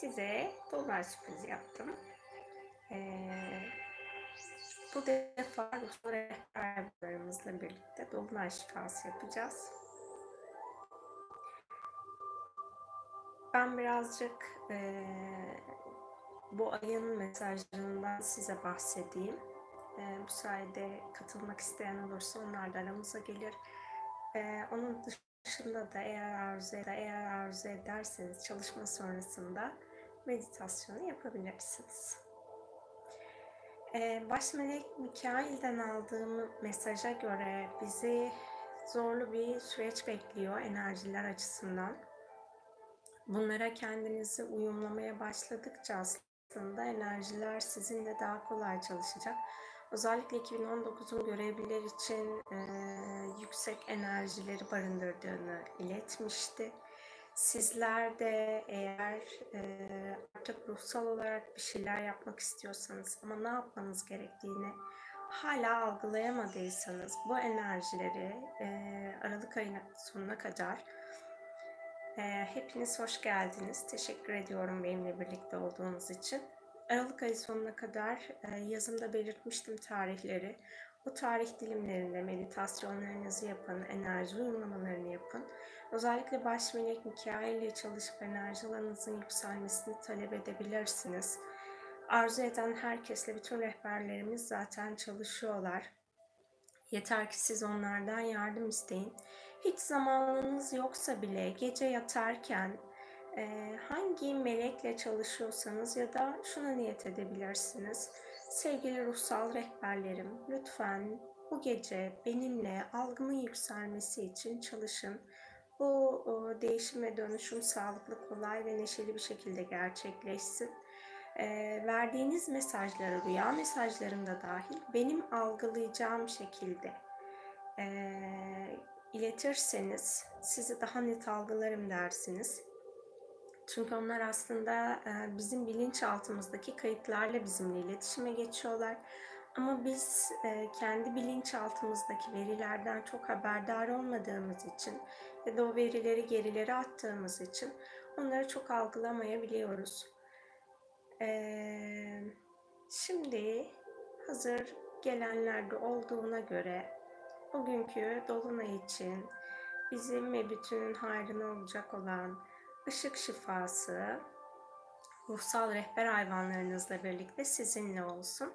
size dolunay sürprizi yaptım. Ee, bu defa ruhsal rehberlerimizle birlikte dolunay şifası yapacağız. Ben birazcık e, bu ayın mesajlarından size bahsedeyim. E, bu sayede katılmak isteyen olursa onlar da aramıza gelir. E, onun dışında da eğer arzu, eder, eğer arzu ederseniz çalışma sonrasında meditasyonu yapabilirsiniz. Ee, baş melek Mikail'den aldığım mesaja göre bizi zorlu bir süreç bekliyor enerjiler açısından. Bunlara kendinizi uyumlamaya başladıkça aslında enerjiler sizinle daha kolay çalışacak. Özellikle 2019'un görevliler için e, yüksek enerjileri barındırdığını iletmişti. Sizler de eğer e, artık ruhsal olarak bir şeyler yapmak istiyorsanız ama ne yapmanız gerektiğini hala algılayamadıysanız bu enerjileri e, Aralık ayının sonuna kadar e, hepiniz hoş geldiniz. Teşekkür ediyorum benimle birlikte olduğunuz için. Aralık ayı sonuna kadar e, yazımda belirtmiştim tarihleri. O tarih dilimlerinde meditasyonlarınızı yapın, enerji uyumlamalarını yapın. Özellikle baş melek Mikail ile çalışıp enerji alanınızın yükselmesini talep edebilirsiniz. Arzu eden herkesle bütün rehberlerimiz zaten çalışıyorlar. Yeter ki siz onlardan yardım isteyin. Hiç zamanınız yoksa bile gece yatarken hangi melekle çalışıyorsanız ya da şuna niyet edebilirsiniz. Sevgili ruhsal rehberlerim, lütfen bu gece benimle algımın yükselmesi için çalışın. Bu o, değişim ve dönüşüm sağlıklı, kolay ve neşeli bir şekilde gerçekleşsin. E, verdiğiniz mesajları, rüya mesajlarında dahil benim algılayacağım şekilde e, iletirseniz sizi daha net algılarım dersiniz. Çünkü onlar aslında bizim bilinçaltımızdaki kayıtlarla bizimle iletişime geçiyorlar. Ama biz kendi bilinçaltımızdaki verilerden çok haberdar olmadığımız için ya da o verileri gerilere attığımız için onları çok algılamayabiliyoruz. Şimdi hazır gelenlerde olduğuna göre bugünkü dolunay için bizim ve bütünün hayrına olacak olan ışık şifası ruhsal rehber hayvanlarınızla birlikte sizinle olsun.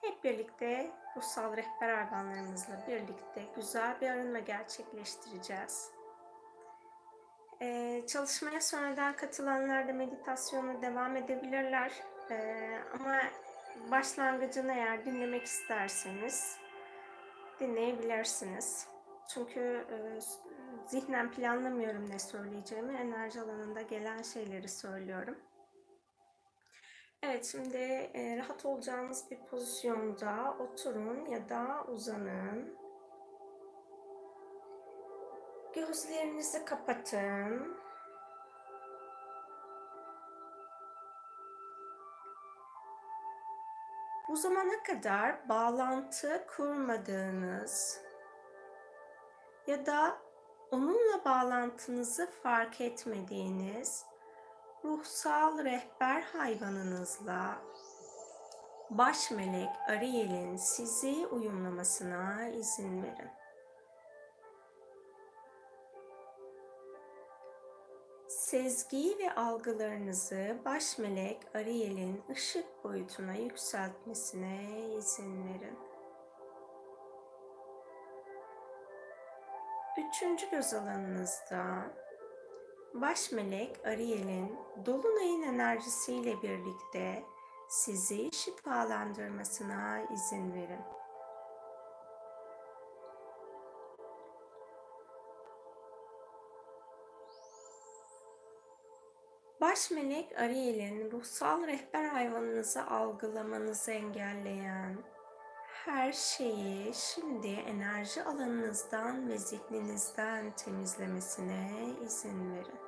Hep birlikte ruhsal rehber hayvanlarımızla birlikte güzel bir arınma gerçekleştireceğiz. Ee, çalışmaya sonradan katılanlar da meditasyona devam edebilirler. Ee, ama başlangıcını eğer dinlemek isterseniz dinleyebilirsiniz. Çünkü e, zihnen planlamıyorum ne söyleyeceğimi. Enerji alanında gelen şeyleri söylüyorum. Evet şimdi e, rahat olacağınız bir pozisyonda oturun ya da uzanın. Gözlerinizi kapatın. Bu zamana kadar bağlantı kurmadığınız ya da onunla bağlantınızı fark etmediğiniz ruhsal rehber hayvanınızla baş melek Ariel'in sizi uyumlamasına izin verin. Sezgi ve algılarınızı baş melek Ariel'in ışık boyutuna yükseltmesine izin verin. Üçüncü göz alanınızda baş melek Ariel'in dolunayın enerjisiyle birlikte sizi şifalandırmasına izin verin. Baş melek Ariel'in ruhsal rehber hayvanınızı algılamanızı engelleyen her şeyi şimdi enerji alanınızdan ve zihninizden temizlemesine izin verin.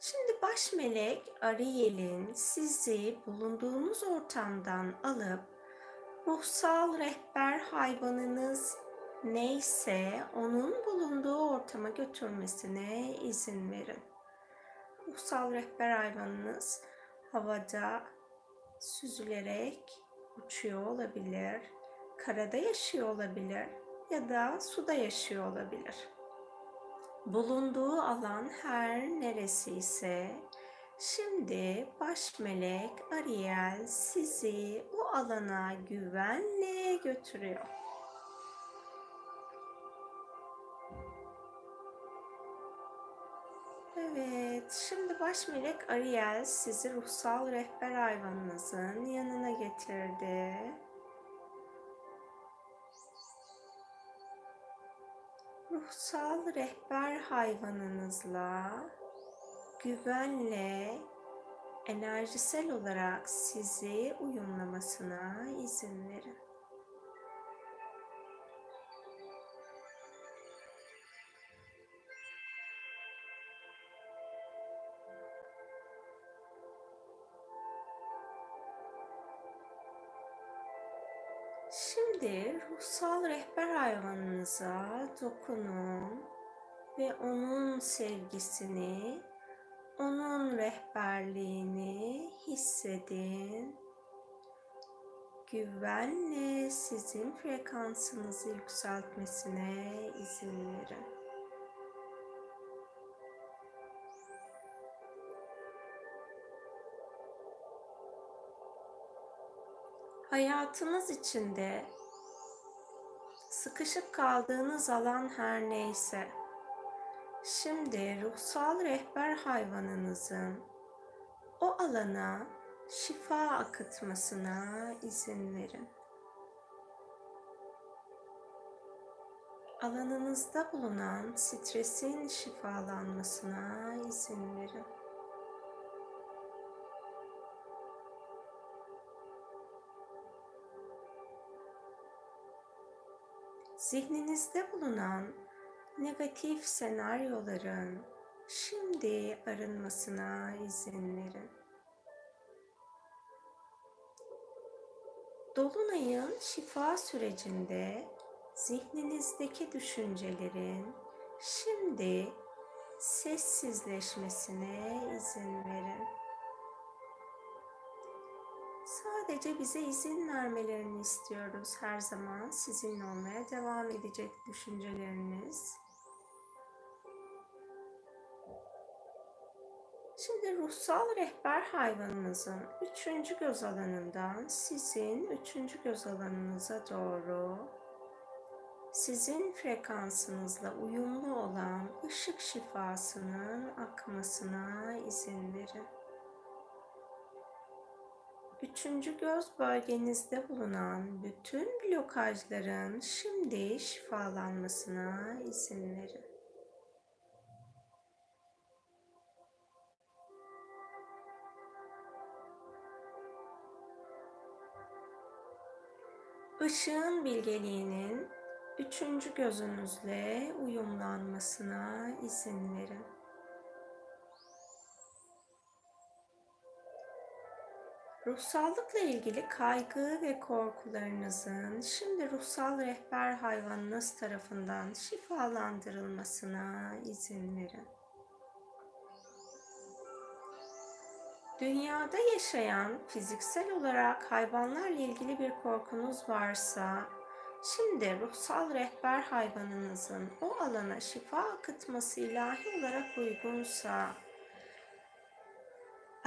Şimdi baş melek Ariel'in sizi bulunduğunuz ortamdan alıp Ruhsal rehber hayvanınız neyse onun bulunduğu ortama götürmesine izin verin. Ruhsal rehber hayvanınız havada süzülerek uçuyor olabilir, karada yaşıyor olabilir ya da suda yaşıyor olabilir. Bulunduğu alan her neresi ise şimdi baş melek Ariel sizi o alana güvenle götürüyor. Evet, şimdi baş melek Ariel sizi ruhsal rehber hayvanınızın yanına getirdi. Ruhsal rehber hayvanınızla güvenle enerjisel olarak sizi uyumlamasına izin verin. Şimdi ruhsal rehber hayvanınıza dokunun ve onun sevgisini, onun rehberliğini hissedin. Güvenle sizin frekansınızı yükseltmesine izin verin. Hayatınız içinde sıkışık kaldığınız alan her neyse, şimdi ruhsal rehber hayvanınızın o alana şifa akıtmasına izin verin. Alanınızda bulunan stresin şifalanmasına izin verin. Zihninizde bulunan negatif senaryoların şimdi arınmasına izin verin. Dolunayın şifa sürecinde zihninizdeki düşüncelerin şimdi sessizleşmesine izin verin. Sadece bize izin vermelerini istiyoruz her zaman. Sizinle olmaya devam edecek düşünceleriniz. Şimdi ruhsal rehber hayvanınızın üçüncü göz alanından sizin üçüncü göz alanınıza doğru sizin frekansınızla uyumlu olan ışık şifasının akmasına izin verin. Üçüncü göz bölgenizde bulunan bütün blokajların şimdi şifalanmasına izin verin. Işığın bilgeliğinin üçüncü gözünüzle uyumlanmasına izin verin. Ruhsallıkla ilgili kaygı ve korkularınızın şimdi ruhsal rehber hayvanınız tarafından şifalandırılmasına izin verin. Dünyada yaşayan fiziksel olarak hayvanlarla ilgili bir korkunuz varsa, şimdi ruhsal rehber hayvanınızın o alana şifa akıtması ilahi olarak uygunsa,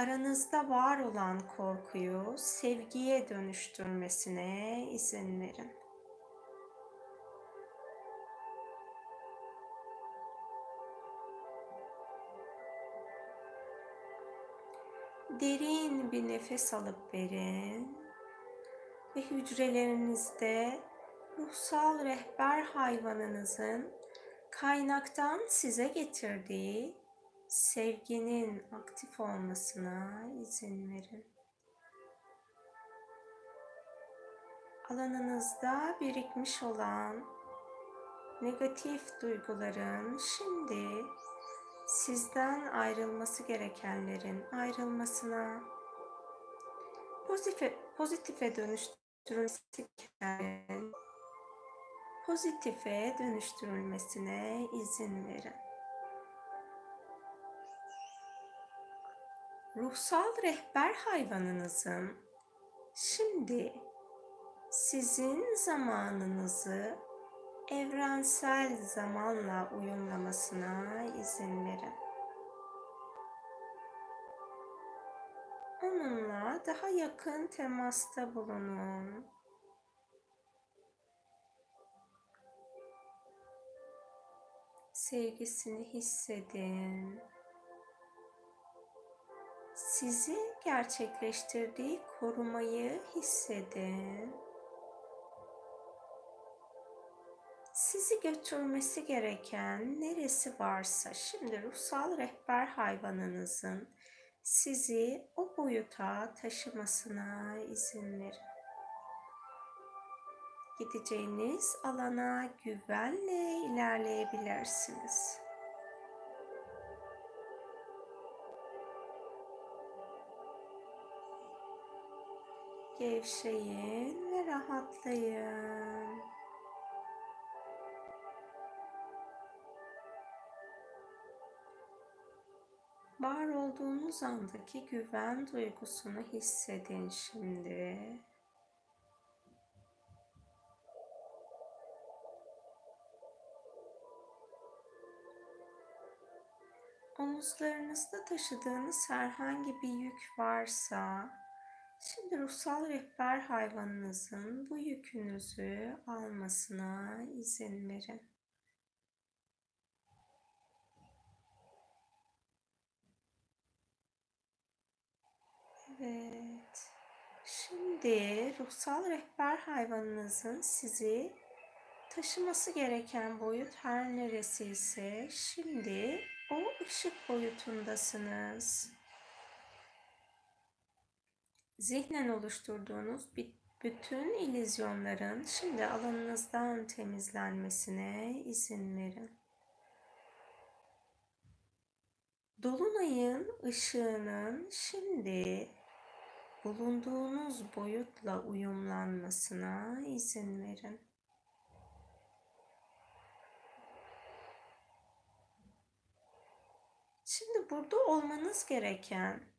aranızda var olan korkuyu sevgiye dönüştürmesine izin verin. Derin bir nefes alıp verin ve hücrelerinizde ruhsal rehber hayvanınızın kaynaktan size getirdiği sevginin aktif olmasına izin verin. Alanınızda birikmiş olan negatif duyguların şimdi sizden ayrılması gerekenlerin ayrılmasına pozitife, pozitife dönüştürülmesi pozitife dönüştürülmesine izin verin. Ruhsal rehber hayvanınızın şimdi sizin zamanınızı evrensel zamanla uyumlamasına izin verin. Onunla daha yakın temasta bulunun. Sevgisini hissedin. Sizi gerçekleştirdiği korumayı hissedin. sizi götürmesi gereken neresi varsa şimdi ruhsal rehber hayvanınızın sizi o boyuta taşımasına izin verin. Gideceğiniz alana güvenle ilerleyebilirsiniz. Gevşeyin ve rahatlayın. Var olduğunuz andaki güven duygusunu hissedin şimdi. Omuzlarınızda taşıdığınız herhangi bir yük varsa, şimdi ruhsal rehber hayvanınızın bu yükünüzü almasına izin verin. Evet. Şimdi ruhsal rehber hayvanınızın sizi taşıması gereken boyut her neresi ise şimdi o ışık boyutundasınız. Zihnen oluşturduğunuz bütün ilizyonların şimdi alanınızdan temizlenmesine izin verin. Dolunayın ışığının şimdi bulunduğunuz boyutla uyumlanmasına izin verin. Şimdi burada olmanız gereken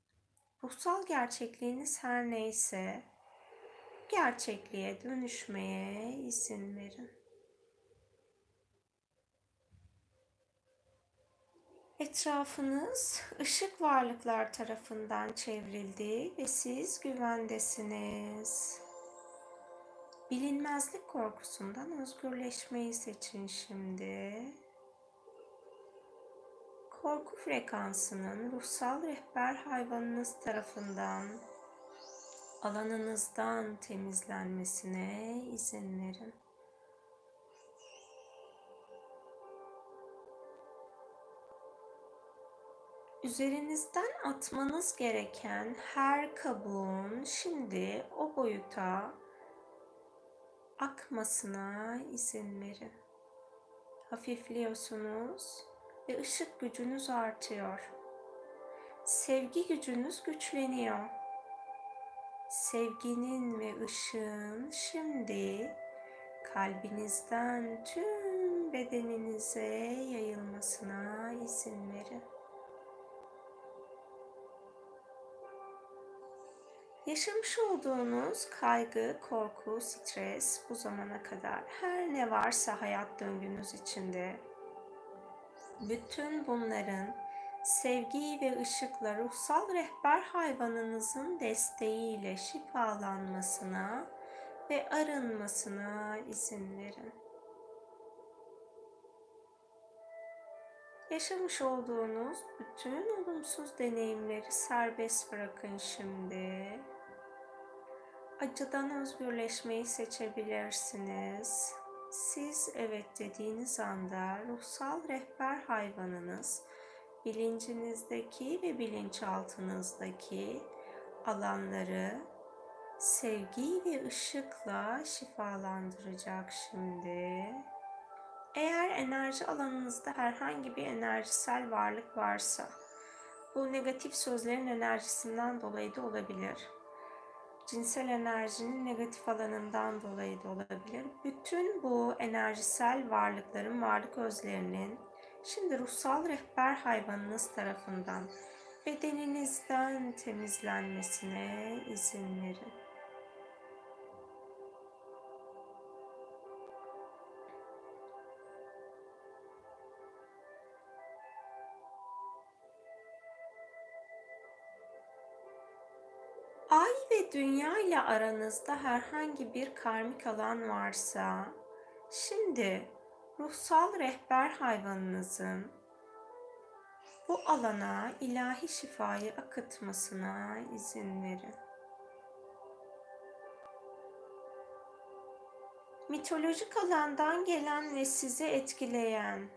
ruhsal gerçekliğiniz her neyse gerçekliğe dönüşmeye izin verin. Etrafınız ışık varlıklar tarafından çevrildi ve siz güvendesiniz. Bilinmezlik korkusundan özgürleşmeyi seçin şimdi. Korku frekansının ruhsal rehber hayvanınız tarafından alanınızdan temizlenmesine izin verin. üzerinizden atmanız gereken her kabuğun şimdi o boyuta akmasına izin verin. Hafifliyorsunuz ve ışık gücünüz artıyor. Sevgi gücünüz güçleniyor. Sevginin ve ışığın şimdi kalbinizden tüm bedeninize yayılmasına izin verin. Yaşamış olduğunuz kaygı, korku, stres bu zamana kadar her ne varsa hayat döngünüz içinde bütün bunların sevgi ve ışıkla ruhsal rehber hayvanınızın desteğiyle şifalanmasına ve arınmasına izin verin. Yaşamış olduğunuz bütün olumsuz deneyimleri serbest bırakın şimdi acıdan özgürleşmeyi seçebilirsiniz. Siz evet dediğiniz anda ruhsal rehber hayvanınız bilincinizdeki ve bilinçaltınızdaki alanları sevgi ve ışıkla şifalandıracak şimdi. Eğer enerji alanınızda herhangi bir enerjisel varlık varsa, bu negatif sözlerin enerjisinden dolayı da olabilir cinsel enerjinin negatif alanından dolayı da olabilir. Bütün bu enerjisel varlıkların, varlık özlerinin şimdi ruhsal rehber hayvanınız tarafından bedeninizden temizlenmesine izin verin. Dünya ile aranızda herhangi bir karmik alan varsa, şimdi ruhsal rehber hayvanınızın bu alana ilahi şifayı akıtmasına izin verin. Mitolojik alandan gelen ve sizi etkileyen,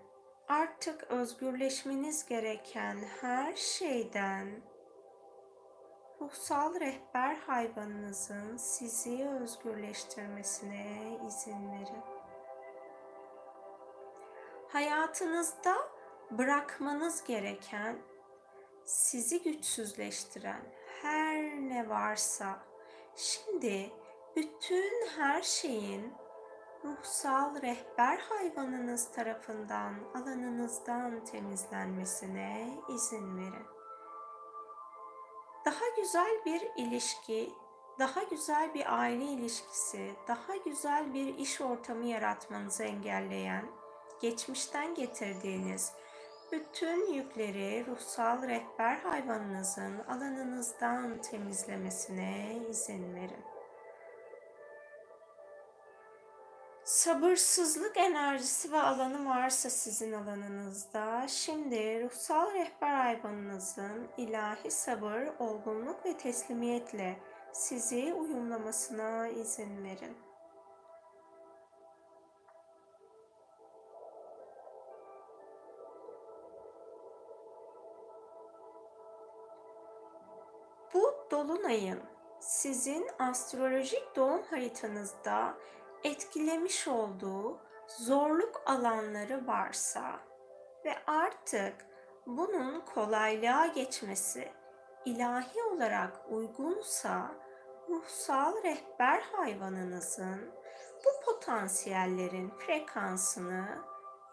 artık özgürleşmeniz gereken her şeyden ruhsal rehber hayvanınızın sizi özgürleştirmesine izin verin. Hayatınızda bırakmanız gereken, sizi güçsüzleştiren her ne varsa şimdi bütün her şeyin ruhsal rehber hayvanınız tarafından alanınızdan temizlenmesine izin verin güzel bir ilişki, daha güzel bir aile ilişkisi, daha güzel bir iş ortamı yaratmanızı engelleyen, geçmişten getirdiğiniz bütün yükleri ruhsal rehber hayvanınızın alanınızdan temizlemesine izin verin. Sabırsızlık enerjisi ve alanı varsa sizin alanınızda, şimdi ruhsal rehber hayvanınızın ilahi sabır, olgunluk ve teslimiyetle sizi uyumlamasına izin verin. Bu dolunayın sizin astrolojik doğum haritanızda etkilemiş olduğu zorluk alanları varsa ve artık bunun kolaylığa geçmesi ilahi olarak uygunsa ruhsal rehber hayvanınızın bu potansiyellerin frekansını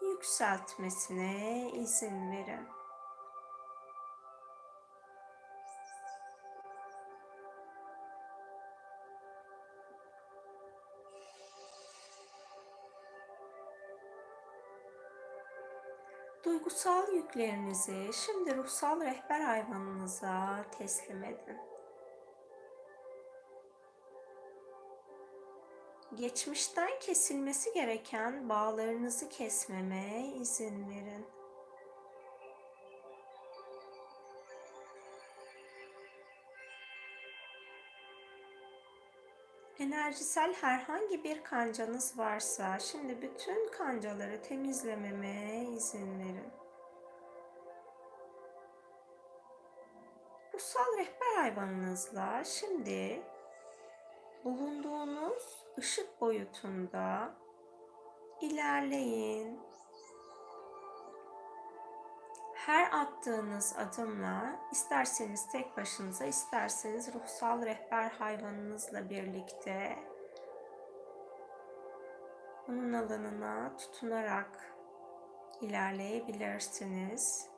yükseltmesine izin verin. Duygusal yüklerinizi şimdi ruhsal rehber hayvanınıza teslim edin. Geçmişten kesilmesi gereken bağlarınızı kesmeme izin verin. Enerjisel herhangi bir kancanız varsa şimdi bütün kancaları temizlememe izin verin. Ruhsal rehber hayvanınızla şimdi bulunduğunuz ışık boyutunda ilerleyin her attığınız adımla isterseniz tek başınıza isterseniz ruhsal rehber hayvanınızla birlikte onun alanına tutunarak ilerleyebilirsiniz.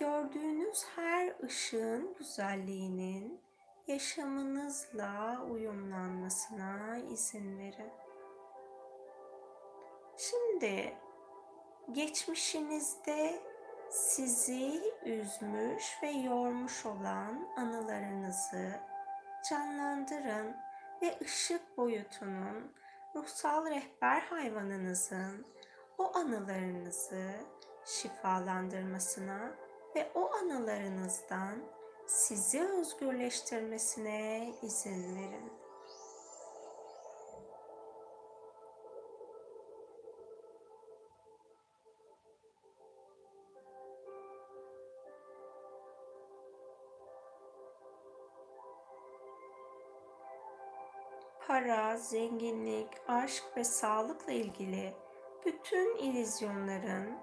Gördüğünüz her ışığın güzelliğinin yaşamınızla uyumlanmasına izin verin. Şimdi geçmişinizde sizi üzmüş ve yormuş olan anılarınızı canlandırın ve ışık boyutunun ruhsal rehber hayvanınızın o anılarınızı şifalandırmasına ve o anılarınızdan sizi özgürleştirmesine izin verin. Para, zenginlik, aşk ve sağlıkla ilgili bütün ilizyonların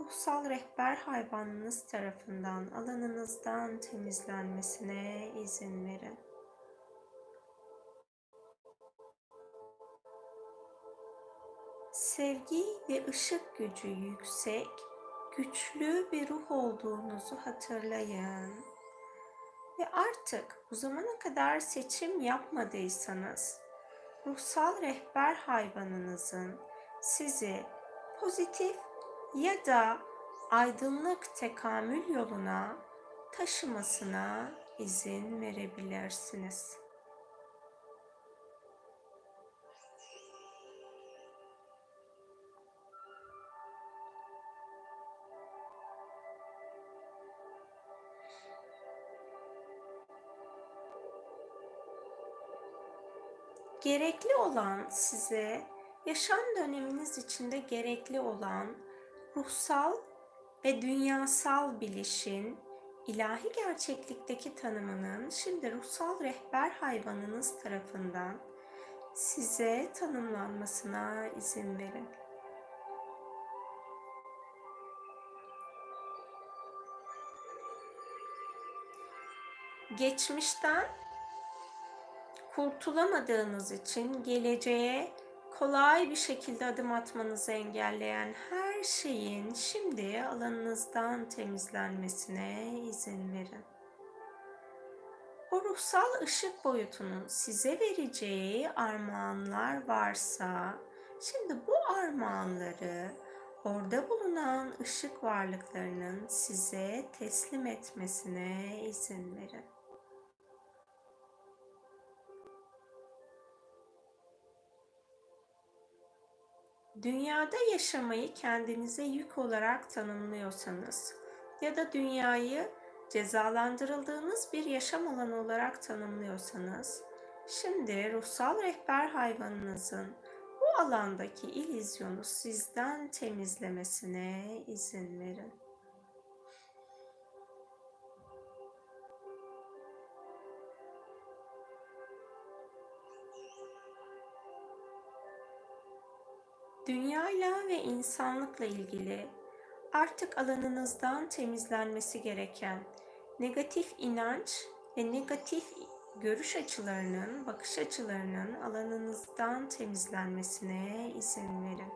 ruhsal rehber hayvanınız tarafından alanınızdan temizlenmesine izin verin. Sevgi ve ışık gücü yüksek, güçlü bir ruh olduğunuzu hatırlayın. Ve artık bu zamana kadar seçim yapmadıysanız, ruhsal rehber hayvanınızın sizi pozitif ya da aydınlık tekamül yoluna taşımasına izin verebilirsiniz. Gerekli olan size yaşam döneminiz içinde gerekli olan ruhsal ve dünyasal bilişin ilahi gerçeklikteki tanımının şimdi ruhsal rehber hayvanınız tarafından size tanımlanmasına izin verin. Geçmişten kurtulamadığınız için geleceğe kolay bir şekilde adım atmanızı engelleyen her şeyin şimdi alanınızdan temizlenmesine izin verin. O ruhsal ışık boyutunun size vereceği armağanlar varsa, şimdi bu armağanları orada bulunan ışık varlıklarının size teslim etmesine izin verin. Dünyada yaşamayı kendinize yük olarak tanımlıyorsanız ya da dünyayı cezalandırıldığınız bir yaşam alanı olarak tanımlıyorsanız, şimdi ruhsal rehber hayvanınızın bu alandaki ilizyonu sizden temizlemesine izin verin. Dünyayla ve insanlıkla ilgili artık alanınızdan temizlenmesi gereken negatif inanç ve negatif görüş açılarının, bakış açılarının alanınızdan temizlenmesine izin verin.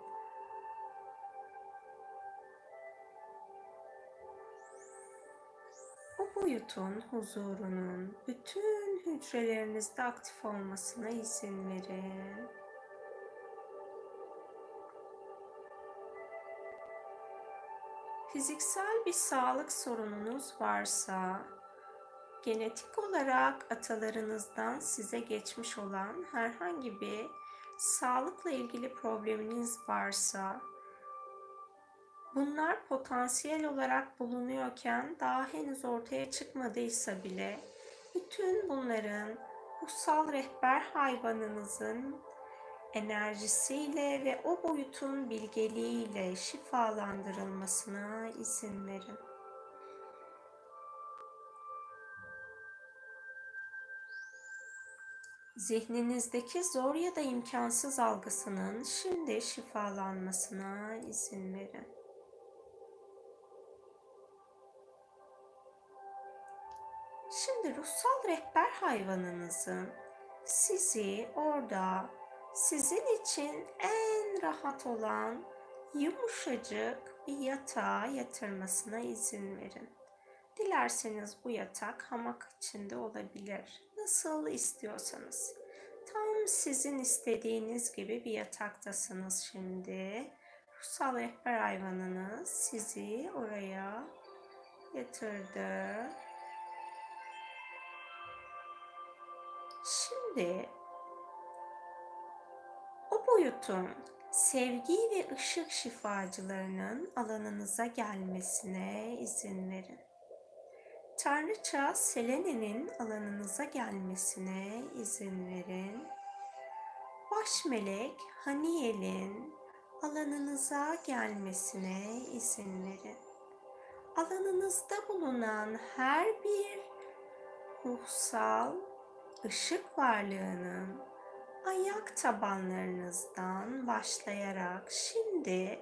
Bu boyutun huzurunun bütün hücrelerinizde aktif olmasına izin verin. Fiziksel bir sağlık sorununuz varsa, genetik olarak atalarınızdan size geçmiş olan herhangi bir sağlıkla ilgili probleminiz varsa, bunlar potansiyel olarak bulunuyorken daha henüz ortaya çıkmadıysa bile bütün bunların ruhsal rehber hayvanınızın enerjisiyle ve o boyutun bilgeliğiyle şifalandırılmasına izin verin. Zihninizdeki zor ya da imkansız algısının şimdi şifalanmasına izin verin. Şimdi ruhsal rehber hayvanınızın sizi orada sizin için en rahat olan yumuşacık bir yatağa yatırmasına izin verin. Dilerseniz bu yatak hamak içinde olabilir. Nasıl istiyorsanız. Tam sizin istediğiniz gibi bir yataktasınız şimdi. Ruhsal rehber hayvanınız sizi oraya yatırdı. Şimdi boyutun sevgi ve ışık şifacılarının alanınıza gelmesine izin verin. Tanrıça Selene'nin alanınıza gelmesine izin verin. Baş melek Haniel'in alanınıza gelmesine izin verin. Alanınızda bulunan her bir ruhsal ışık varlığının ayak tabanlarınızdan başlayarak şimdi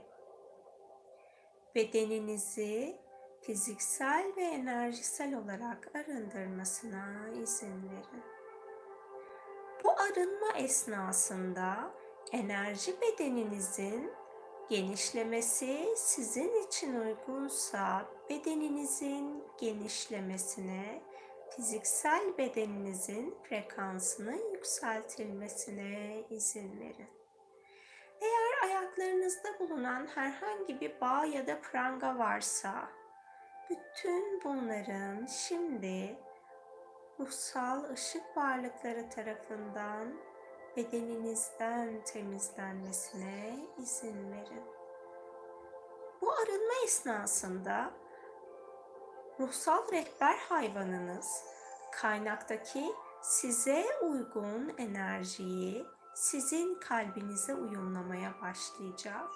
bedeninizi fiziksel ve enerjisel olarak arındırmasına izin verin. Bu arınma esnasında enerji bedeninizin genişlemesi sizin için uygunsa bedeninizin genişlemesine, fiziksel bedeninizin frekansının yükseltilmesine izin verin. Eğer ayaklarınızda bulunan herhangi bir bağ ya da pranga varsa, bütün bunların şimdi ruhsal ışık varlıkları tarafından bedeninizden temizlenmesine izin verin. Bu arınma esnasında ruhsal rehber hayvanınız kaynaktaki size uygun enerjiyi sizin kalbinize uyumlamaya başlayacak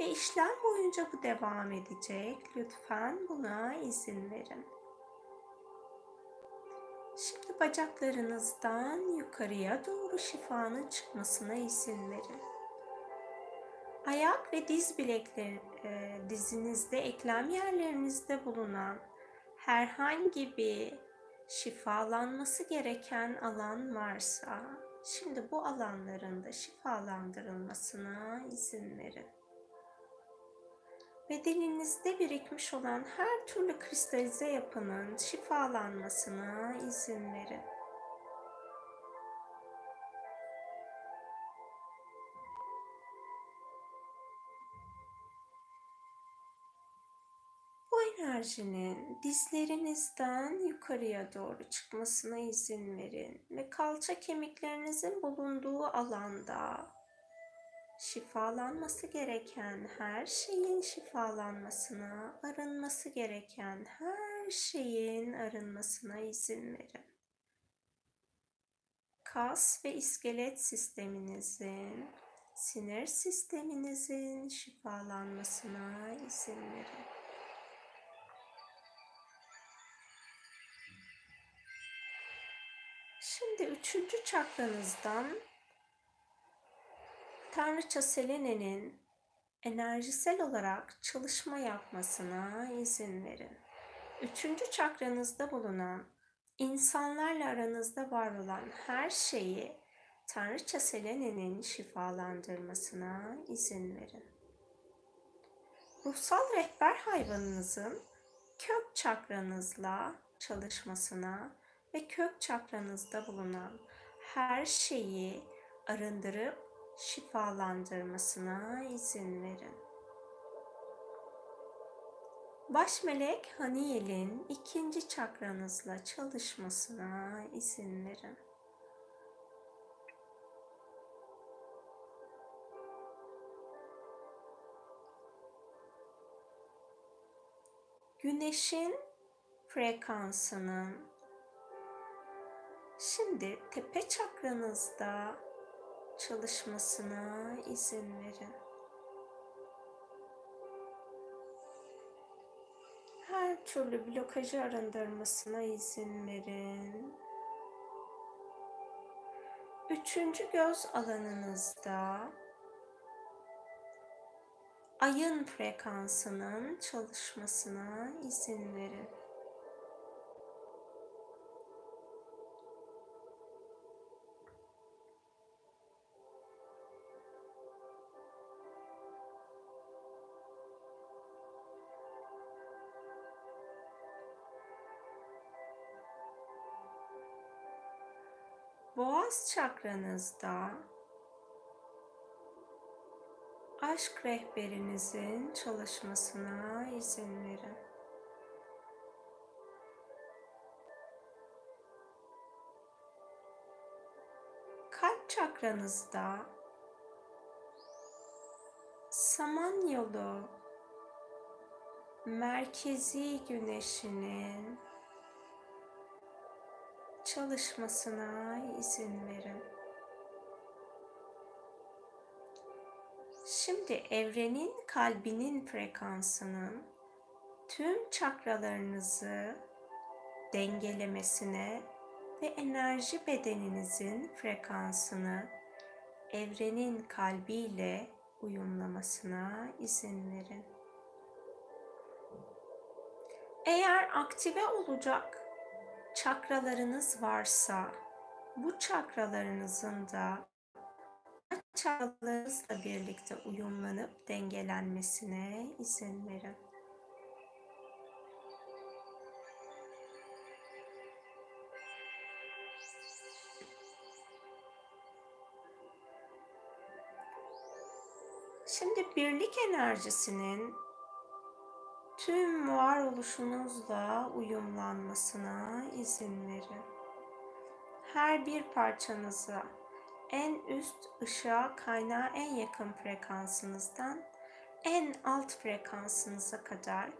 ve işlem boyunca bu devam edecek. Lütfen buna izin verin. Şimdi bacaklarınızdan yukarıya doğru şifanın çıkmasına izin verin. Ayak ve diz bilekleri, e, dizinizde, eklem yerlerinizde bulunan herhangi bir şifalanması gereken alan varsa, şimdi bu alanların da şifalandırılmasına izin verin bedeninizde birikmiş olan her türlü kristalize yapının şifalanmasına izin verin. Enerjinin dizlerinizden yukarıya doğru çıkmasına izin verin ve kalça kemiklerinizin bulunduğu alanda şifalanması gereken her şeyin şifalanmasına, arınması gereken her şeyin arınmasına izin verin. Kas ve iskelet sisteminizin, sinir sisteminizin şifalanmasına izin verin. Şimdi üçüncü çakranızdan Tanrıça Selene'nin enerjisel olarak çalışma yapmasına izin verin. Üçüncü çakranızda bulunan insanlarla aranızda var olan her şeyi Tanrıça Selene'nin şifalandırmasına izin verin. Ruhsal rehber hayvanınızın kök çakranızla çalışmasına ve kök çakranızda bulunan her şeyi arındırıp şifalandırmasına izin verin. Baş melek Haniel'in ikinci çakranızla çalışmasına izin verin. Güneşin frekansının şimdi tepe çakranızda çalışmasına izin verin. Her türlü blokajı arındırmasına izin verin. Üçüncü göz alanınızda ayın frekansının çalışmasına izin verin. Boğaz çakranızda aşk rehberinizin çalışmasına izin verin. Kalp çakranızda Samanyolu merkezi güneşinin çalışmasına izin verin. Şimdi evrenin kalbinin frekansının tüm çakralarınızı dengelemesine ve enerji bedeninizin frekansını evrenin kalbiyle uyumlamasına izin verin. Eğer aktive olacak çakralarınız varsa bu çakralarınızın da çakralarınızla birlikte uyumlanıp dengelenmesine izin verin. Şimdi birlik enerjisinin tüm varoluşunuzla uyumlanmasına izin verin. Her bir parçanıza en üst ışığa kaynağa en yakın frekansınızdan en alt frekansınıza kadar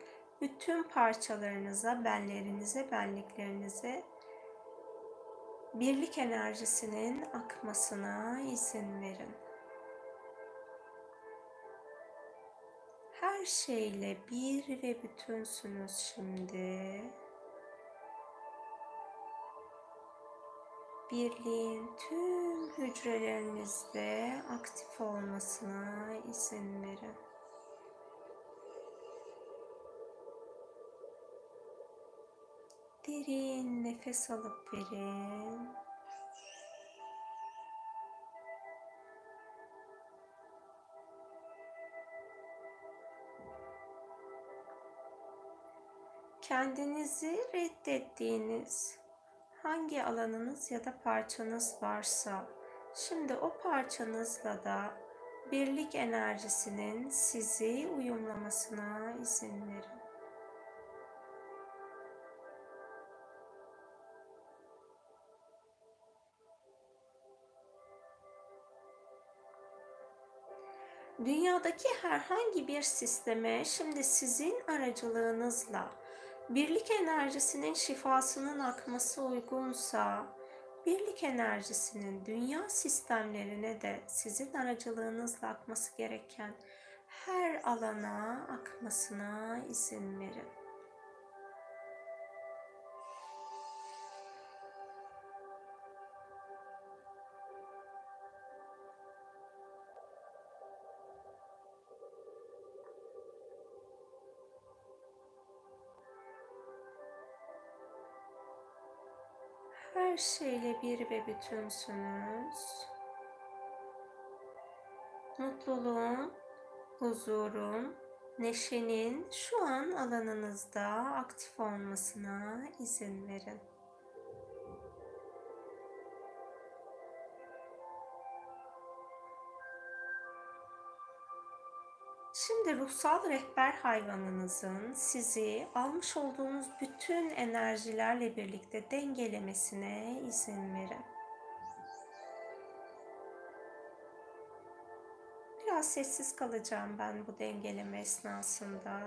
bütün parçalarınıza, benlerinize, benliklerinize birlik enerjisinin akmasına izin verin. Her şeyle bir ve bütünsünüz şimdi. Birliğin tüm hücrelerinizde aktif olmasına izin verin. Derin nefes alıp verin. Kendinizi reddettiğiniz hangi alanınız ya da parçanız varsa şimdi o parçanızla da birlik enerjisinin sizi uyumlamasına izin verin. Dünyadaki herhangi bir sisteme şimdi sizin aracılığınızla birlik enerjisinin şifasının akması uygunsa, birlik enerjisinin dünya sistemlerine de sizin aracılığınızla akması gereken her alana akmasına izin verin. Şeyle bir ve bütünsünüz. Mutluluğun, huzurun, neşenin şu an alanınızda aktif olmasına izin verin. Şimdi ruhsal rehber hayvanınızın sizi almış olduğunuz bütün enerjilerle birlikte dengelemesine izin verin. Biraz sessiz kalacağım ben bu dengeleme esnasında.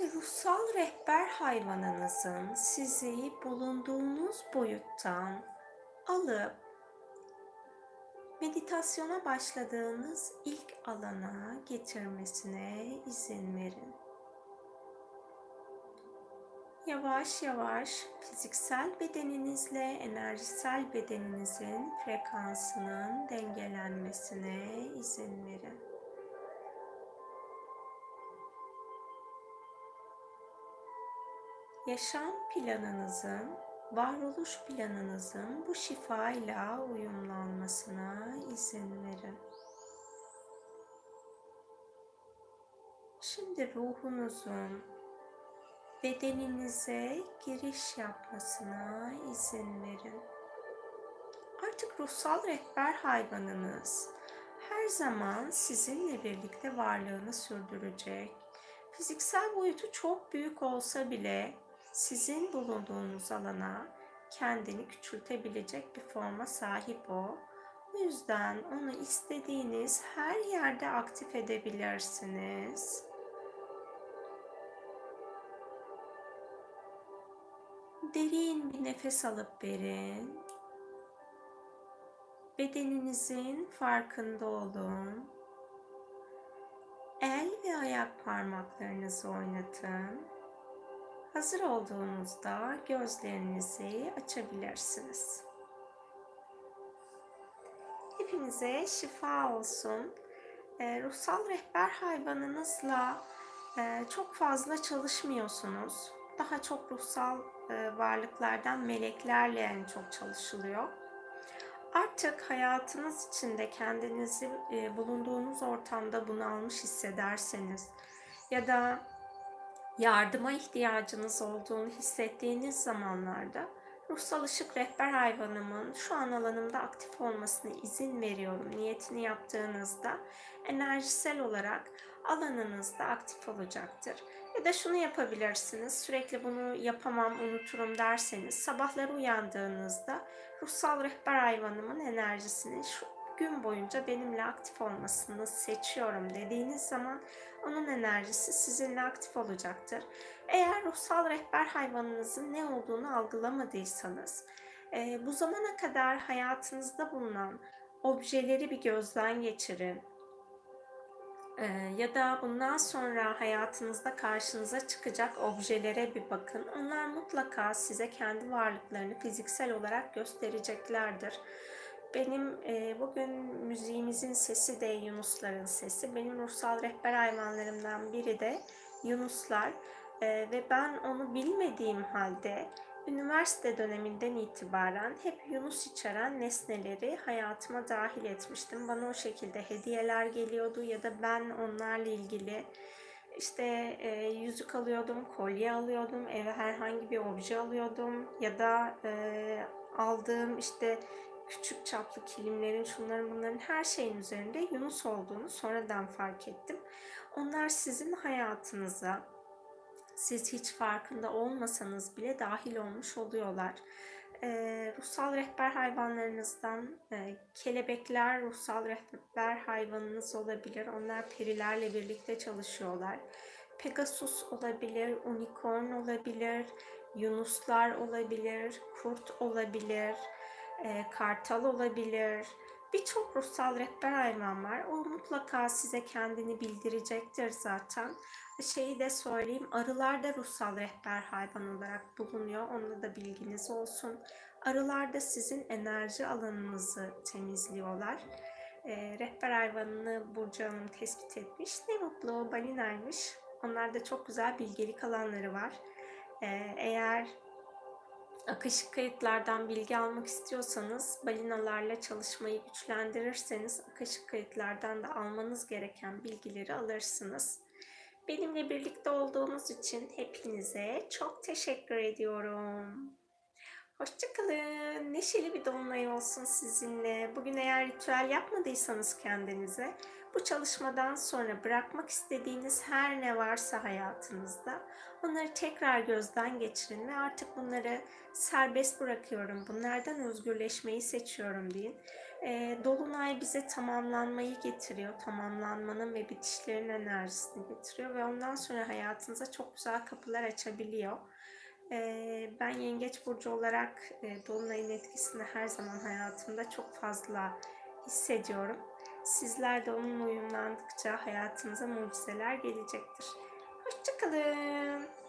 Şimdi ruhsal rehber hayvanınızın sizi bulunduğunuz boyuttan alıp meditasyona başladığınız ilk alana getirmesine izin verin. Yavaş yavaş fiziksel bedeninizle enerjisel bedeninizin frekansının dengelenmesine izin verin. Yaşam planınızın, varoluş planınızın bu şifayla uyumlanmasına izin verin. Şimdi ruhunuzun bedeninize giriş yapmasına izin verin. Artık ruhsal rehber hayvanınız her zaman sizinle birlikte varlığını sürdürecek fiziksel boyutu çok büyük olsa bile sizin bulunduğunuz alana kendini küçültebilecek bir forma sahip o. O yüzden onu istediğiniz her yerde aktif edebilirsiniz. Derin bir nefes alıp verin. Bedeninizin farkında olun. El ve ayak parmaklarınızı oynatın. Hazır olduğunuzda gözlerinizi açabilirsiniz. Hepinize şifa olsun. E, ruhsal rehber hayvanınızla e, çok fazla çalışmıyorsunuz. Daha çok ruhsal e, varlıklardan meleklerle en çok çalışılıyor. Artık hayatınız içinde kendinizi e, bulunduğunuz ortamda bunalmış hissederseniz ya da yardıma ihtiyacınız olduğunu hissettiğiniz zamanlarda ruhsal ışık rehber hayvanımın şu an alanımda aktif olmasına izin veriyorum niyetini yaptığınızda enerjisel olarak alanınızda aktif olacaktır. Ya da şunu yapabilirsiniz. Sürekli bunu yapamam, unuturum derseniz sabahları uyandığınızda ruhsal rehber hayvanımın enerjisini şu gün boyunca benimle aktif olmasını seçiyorum dediğiniz zaman onun enerjisi sizinle aktif olacaktır. Eğer ruhsal rehber hayvanınızın ne olduğunu algılamadıysanız, e, bu zamana kadar hayatınızda bulunan objeleri bir gözden geçirin. E, ya da bundan sonra hayatınızda karşınıza çıkacak objelere bir bakın. Onlar mutlaka size kendi varlıklarını fiziksel olarak göstereceklerdir. Benim e, bugün müziğimizin sesi de Yunusların sesi. Benim ruhsal rehber hayvanlarımdan biri de Yunuslar. E, ve ben onu bilmediğim halde üniversite döneminden itibaren hep Yunus içeren nesneleri hayatıma dahil etmiştim. Bana o şekilde hediyeler geliyordu ya da ben onlarla ilgili işte e, yüzük alıyordum, kolye alıyordum, eve herhangi bir obje alıyordum ya da e, aldığım işte küçük çaplı kilimlerin, şunların bunların her şeyin üzerinde Yunus olduğunu sonradan fark ettim. Onlar sizin hayatınıza siz hiç farkında olmasanız bile dahil olmuş oluyorlar. Ee, ruhsal rehber hayvanlarınızdan e, kelebekler ruhsal rehber hayvanınız olabilir. Onlar perilerle birlikte çalışıyorlar. Pegasus olabilir, unicorn olabilir, yunuslar olabilir, kurt olabilir e, kartal olabilir. Birçok ruhsal rehber hayvan var. O mutlaka size kendini bildirecektir zaten. Şeyi de söyleyeyim, arılar da ruhsal rehber hayvan olarak bulunuyor. Onda da bilginiz olsun. Arılar da sizin enerji alanınızı temizliyorlar. E, rehber hayvanını Burcu Hanım tespit etmiş. Ne mutlu balinaymış. Onlarda çok güzel bilgelik alanları var. E, eğer Akışık kayıtlardan bilgi almak istiyorsanız balinalarla çalışmayı güçlendirirseniz akışık kayıtlardan da almanız gereken bilgileri alırsınız. Benimle birlikte olduğunuz için hepinize çok teşekkür ediyorum. Hoşçakalın. Neşeli bir dolunay olsun sizinle. Bugün eğer ritüel yapmadıysanız kendinize bu çalışmadan sonra bırakmak istediğiniz her ne varsa hayatınızda onları tekrar gözden geçirin ve artık bunları serbest bırakıyorum. Bunlardan özgürleşmeyi seçiyorum deyin. E, Dolunay bize tamamlanmayı getiriyor. Tamamlanmanın ve bitişlerin enerjisini getiriyor ve ondan sonra hayatınıza çok güzel kapılar açabiliyor. E, ben Yengeç Burcu olarak e, Dolunay'ın etkisini her zaman hayatımda çok fazla hissediyorum. Sizler de onunla uyumlandıkça hayatınıza mucizeler gelecektir. Hoşçakalın.